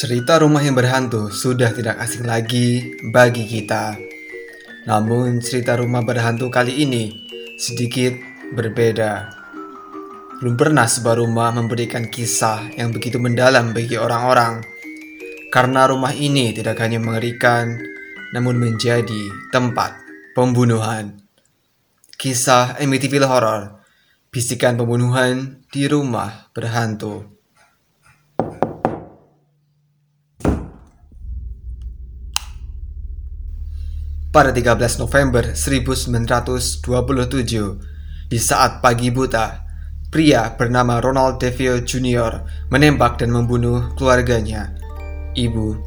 Cerita rumah yang berhantu sudah tidak asing lagi bagi kita. Namun cerita rumah berhantu kali ini sedikit berbeda. Belum pernah sebuah rumah memberikan kisah yang begitu mendalam bagi orang-orang. Karena rumah ini tidak hanya mengerikan, namun menjadi tempat pembunuhan. Kisah Amityville Horror, bisikan pembunuhan di rumah berhantu. Pada 13 November 1927 di saat pagi buta pria bernama Ronald DeVille Jr. menembak dan membunuh keluarganya ibu,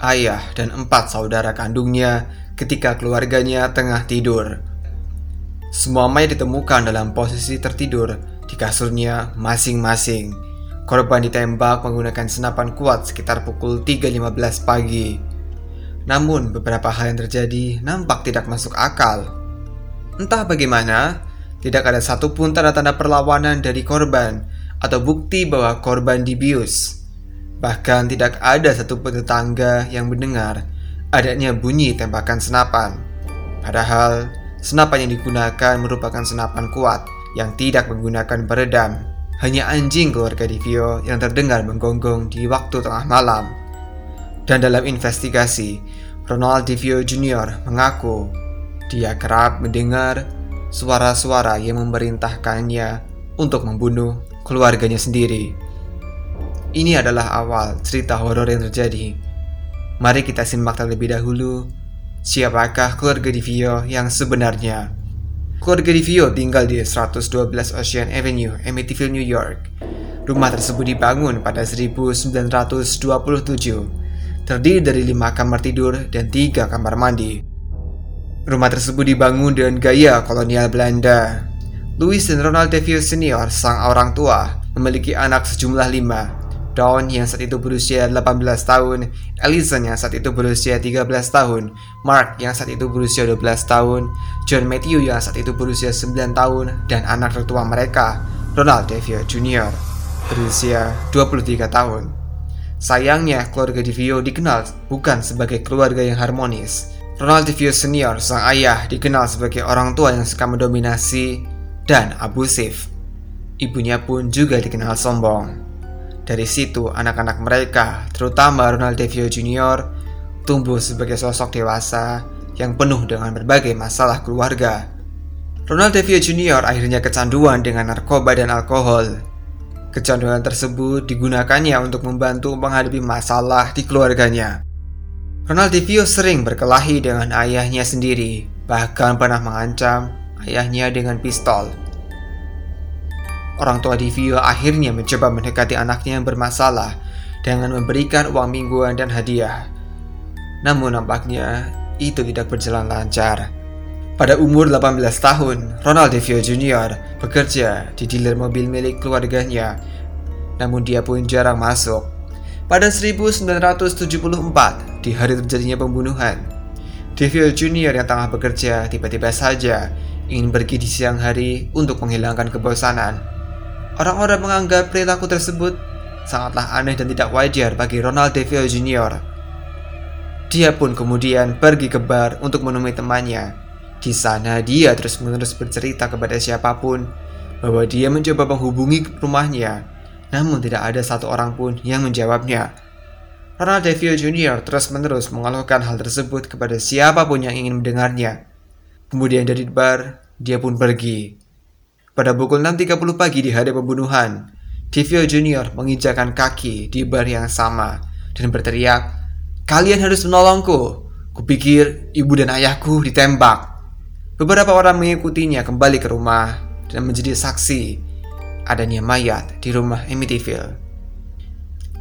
ayah, dan empat saudara kandungnya ketika keluarganya tengah tidur. Semua mayat ditemukan dalam posisi tertidur di kasurnya masing-masing. Korban ditembak menggunakan senapan kuat sekitar pukul 3.15 pagi. Namun beberapa hal yang terjadi nampak tidak masuk akal. Entah bagaimana, tidak ada satupun tanda-tanda perlawanan dari korban atau bukti bahwa korban dibius. Bahkan tidak ada satupun tetangga yang mendengar adanya bunyi tembakan senapan. Padahal, senapan yang digunakan merupakan senapan kuat yang tidak menggunakan peredam. Hanya anjing keluarga Divio yang terdengar menggonggong di waktu tengah malam. Dan dalam investigasi, Ronald Divio Jr. mengaku dia kerap mendengar suara-suara yang memerintahkannya untuk membunuh keluarganya sendiri. Ini adalah awal cerita horor yang terjadi. Mari kita simak terlebih dahulu siapakah keluarga Divio yang sebenarnya. Keluarga Divio tinggal di 112 Ocean Avenue, Amityville, New York. Rumah tersebut dibangun pada 1927 terdiri dari lima kamar tidur dan tiga kamar mandi. Rumah tersebut dibangun dengan gaya kolonial Belanda. Louis dan Ronald DeVille Senior, sang orang tua, memiliki anak sejumlah lima. Dawn yang saat itu berusia 18 tahun, Ellison yang saat itu berusia 13 tahun, Mark yang saat itu berusia 12 tahun, John Matthew yang saat itu berusia 9 tahun, dan anak tertua mereka, Ronald DeVille Jr. berusia 23 tahun. Sayangnya, keluarga Divio dikenal bukan sebagai keluarga yang harmonis. Ronald Divio Senior, sang ayah, dikenal sebagai orang tua yang suka mendominasi dan abusif. Ibunya pun juga dikenal sombong. Dari situ, anak-anak mereka, terutama Ronald Devio Jr., tumbuh sebagai sosok dewasa yang penuh dengan berbagai masalah keluarga. Ronald Devio Jr. akhirnya kecanduan dengan narkoba dan alkohol Kecanduan tersebut digunakannya untuk membantu menghadapi masalah di keluarganya. Ronald Ronaldinho sering berkelahi dengan ayahnya sendiri, bahkan pernah mengancam ayahnya dengan pistol. Orang tua Divio akhirnya mencoba mendekati anaknya yang bermasalah dengan memberikan uang mingguan dan hadiah. Namun nampaknya itu tidak berjalan lancar. Pada umur 18 tahun, Ronald DeVio Jr. bekerja di dealer mobil milik keluarganya, namun dia pun jarang masuk. Pada 1974, di hari terjadinya pembunuhan, DeVio Jr. yang tengah bekerja tiba-tiba saja ingin pergi di siang hari untuk menghilangkan kebosanan. Orang-orang menganggap perilaku tersebut sangatlah aneh dan tidak wajar bagi Ronald DeVio Jr. Dia pun kemudian pergi ke bar untuk menemui temannya di sana dia terus-menerus bercerita kepada siapa pun bahwa dia mencoba menghubungi rumahnya, namun tidak ada satu orang pun yang menjawabnya. Ronald DeVio Jr. terus-menerus mengeluhkan hal tersebut kepada siapa pun yang ingin mendengarnya. Kemudian dari bar, dia pun pergi. Pada pukul 6.30 pagi di hari pembunuhan, DeVio Jr. menginjakan kaki di bar yang sama dan berteriak, Kalian harus menolongku. Kupikir ibu dan ayahku ditembak. Beberapa orang mengikutinya kembali ke rumah dan menjadi saksi adanya mayat di rumah Amityville.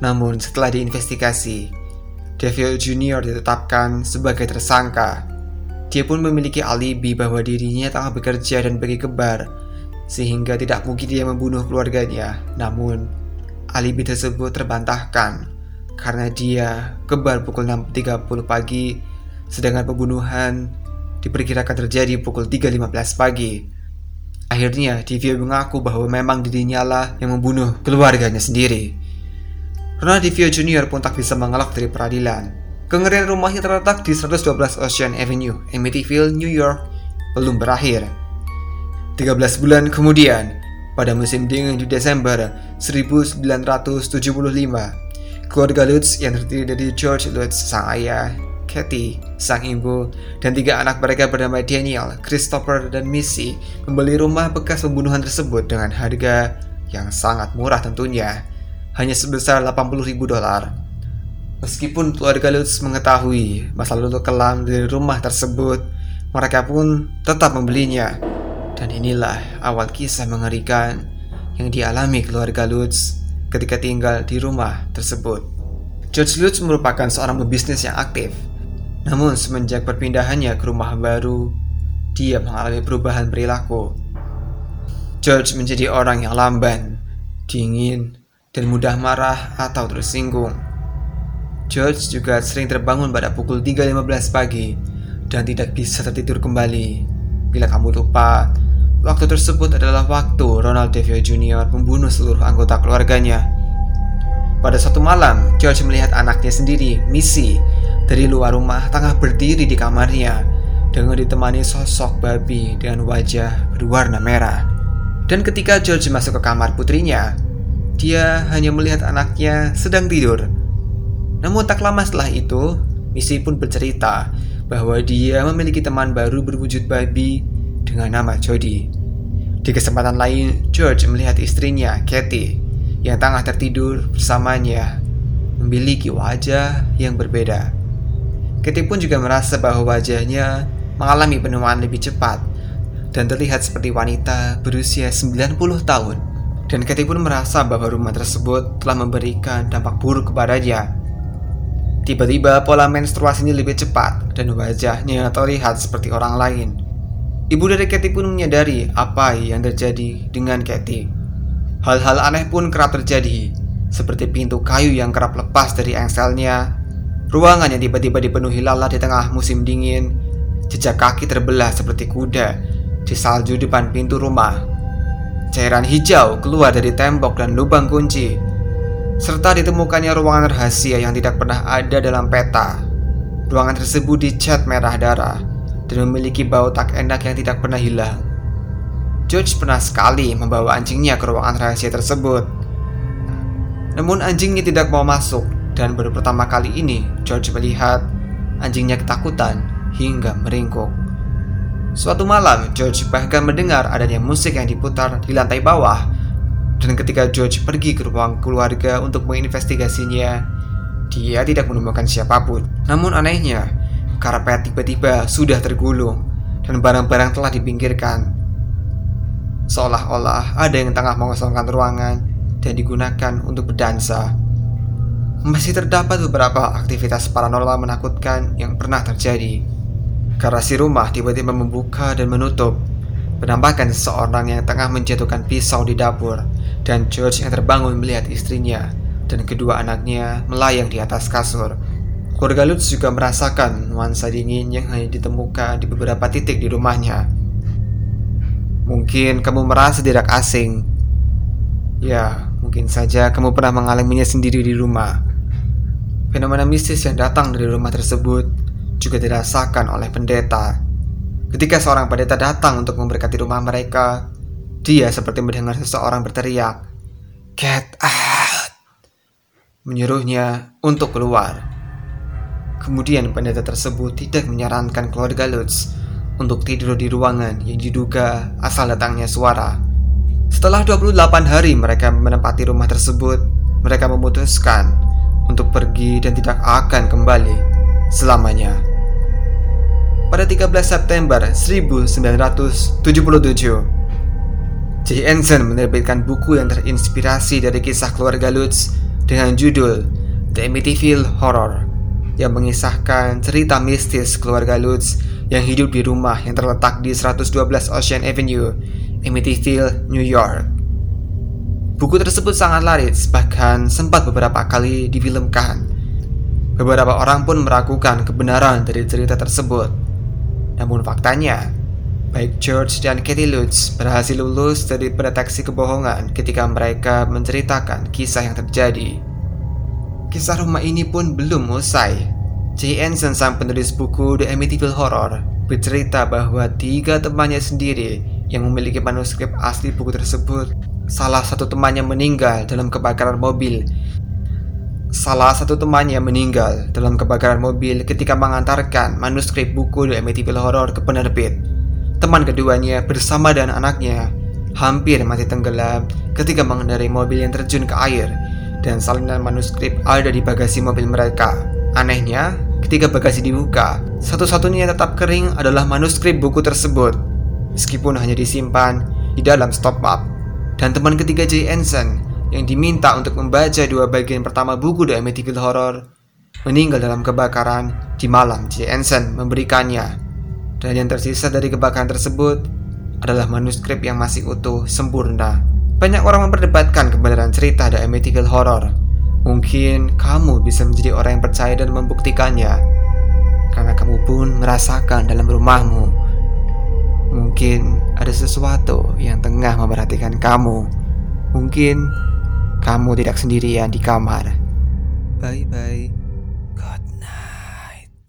Namun setelah diinvestigasi, Deville Jr. ditetapkan sebagai tersangka. Dia pun memiliki alibi bahwa dirinya tengah bekerja dan pergi ke bar, sehingga tidak mungkin dia membunuh keluarganya. Namun, alibi tersebut terbantahkan karena dia ke bar pukul 6.30 pagi, sedangkan pembunuhan diperkirakan terjadi pukul 3.15 pagi. Akhirnya, Divya mengaku bahwa memang dirinya lah yang membunuh keluarganya sendiri. Ronald DeVio Jr. pun tak bisa mengelak dari peradilan. Kengerian rumahnya terletak di 112 Ocean Avenue, Amityville, New York, belum berakhir. 13 bulan kemudian, pada musim dingin di Desember 1975, keluarga Lutz yang terdiri dari George Lutz, sang ayah, Kathy, sang ibu, dan tiga anak mereka bernama Daniel, Christopher, dan Missy membeli rumah bekas pembunuhan tersebut dengan harga yang sangat murah tentunya, hanya sebesar 80 ribu dolar. Meskipun keluarga Lutz mengetahui masa lalu kelam dari rumah tersebut, mereka pun tetap membelinya. Dan inilah awal kisah mengerikan yang dialami keluarga Lutz ketika tinggal di rumah tersebut. George Lutz merupakan seorang pebisnis yang aktif namun semenjak perpindahannya ke rumah baru, dia mengalami perubahan perilaku. George menjadi orang yang lamban, dingin, dan mudah marah atau tersinggung. George juga sering terbangun pada pukul 3.15 pagi dan tidak bisa tertidur kembali. Bila kamu lupa, waktu tersebut adalah waktu Ronald DeVio Jr. membunuh seluruh anggota keluarganya. Pada suatu malam, George melihat anaknya sendiri, Missy, dari luar rumah tengah berdiri di kamarnya dengan ditemani sosok babi dengan wajah berwarna merah. Dan ketika George masuk ke kamar putrinya, dia hanya melihat anaknya sedang tidur. Namun tak lama setelah itu, Missy pun bercerita bahwa dia memiliki teman baru berwujud babi dengan nama Jody. Di kesempatan lain, George melihat istrinya, Kathy, yang tengah tertidur bersamanya, memiliki wajah yang berbeda. Kitty pun juga merasa bahwa wajahnya mengalami penuaan lebih cepat dan terlihat seperti wanita berusia 90 tahun. Dan Kitty pun merasa bahwa rumah tersebut telah memberikan dampak buruk kepadanya. Tiba-tiba pola menstruasinya lebih cepat dan wajahnya terlihat seperti orang lain. Ibu dari Katy pun menyadari apa yang terjadi dengan Katy. Hal-hal aneh pun kerap terjadi, seperti pintu kayu yang kerap lepas dari engselnya Ruangan yang tiba-tiba dipenuhi lalat di tengah musim dingin, jejak kaki terbelah seperti kuda di salju depan pintu rumah. Cairan hijau keluar dari tembok dan lubang kunci, serta ditemukannya ruangan rahasia yang tidak pernah ada dalam peta. Ruangan tersebut dicat merah darah dan memiliki bau tak enak yang tidak pernah hilang. George pernah sekali membawa anjingnya ke ruangan rahasia tersebut. Namun anjingnya tidak mau masuk dan baru pertama kali ini George melihat anjingnya ketakutan hingga meringkuk. Suatu malam, George bahkan mendengar adanya musik yang diputar di lantai bawah. Dan ketika George pergi ke ruang keluarga untuk menginvestigasinya, dia tidak menemukan siapa pun. Namun anehnya, karpet tiba-tiba sudah tergulung dan barang-barang telah dipinggirkan. Seolah-olah ada yang tengah mengosongkan ruangan dan digunakan untuk berdansa masih terdapat beberapa aktivitas paranormal menakutkan yang pernah terjadi. Garasi rumah tiba-tiba membuka dan menutup, menampakkan seseorang yang tengah menjatuhkan pisau di dapur, dan George yang terbangun melihat istrinya dan kedua anaknya melayang di atas kasur. Keluarga Lutz juga merasakan nuansa dingin yang hanya ditemukan di beberapa titik di rumahnya. Mungkin kamu merasa tidak asing. Ya, mungkin saja kamu pernah mengalaminya sendiri di rumah. Fenomena mistis yang datang dari rumah tersebut juga dirasakan oleh pendeta. Ketika seorang pendeta datang untuk memberkati rumah mereka, dia seperti mendengar seseorang berteriak, "Get out!" menyuruhnya untuk keluar. Kemudian pendeta tersebut tidak menyarankan keluarga Lutz untuk tidur di ruangan yang diduga asal datangnya suara. Setelah 28 hari mereka menempati rumah tersebut, mereka memutuskan untuk pergi dan tidak akan kembali selamanya. Pada 13 September 1977, J. Ensign menerbitkan buku yang terinspirasi dari kisah keluarga Lutz dengan judul The Amityville Horror yang mengisahkan cerita mistis keluarga Lutz yang hidup di rumah yang terletak di 112 Ocean Avenue, Amityville, New York. Buku tersebut sangat laris, bahkan sempat beberapa kali difilmkan. Beberapa orang pun meragukan kebenaran dari cerita tersebut. Namun faktanya, baik George dan Katie Lutz berhasil lulus dari pendeteksi kebohongan ketika mereka menceritakan kisah yang terjadi. kisah rumah ini pun belum usai. J. Anson sang penulis buku The Amityville Horror bercerita bahwa tiga temannya sendiri yang memiliki manuskrip asli buku tersebut salah satu temannya meninggal dalam kebakaran mobil. Salah satu temannya meninggal dalam kebakaran mobil ketika mengantarkan manuskrip buku The Amityville Horror ke penerbit. Teman keduanya bersama dan anaknya hampir mati tenggelam ketika mengendarai mobil yang terjun ke air dan salinan manuskrip ada di bagasi mobil mereka. Anehnya, ketika bagasi dibuka, satu-satunya yang tetap kering adalah manuskrip buku tersebut. Meskipun hanya disimpan di dalam stop map. Dan teman ketiga Jay Anson yang diminta untuk membaca dua bagian pertama buku The Amityville Horror meninggal dalam kebakaran di malam Jay Anson memberikannya. Dan yang tersisa dari kebakaran tersebut adalah manuskrip yang masih utuh sempurna. Banyak orang memperdebatkan kebenaran cerita The Amityville Horror. Mungkin kamu bisa menjadi orang yang percaya dan membuktikannya. Karena kamu pun merasakan dalam rumahmu. Mungkin ada sesuatu yang tengah memperhatikan kamu. Mungkin kamu tidak sendirian di kamar. Bye-bye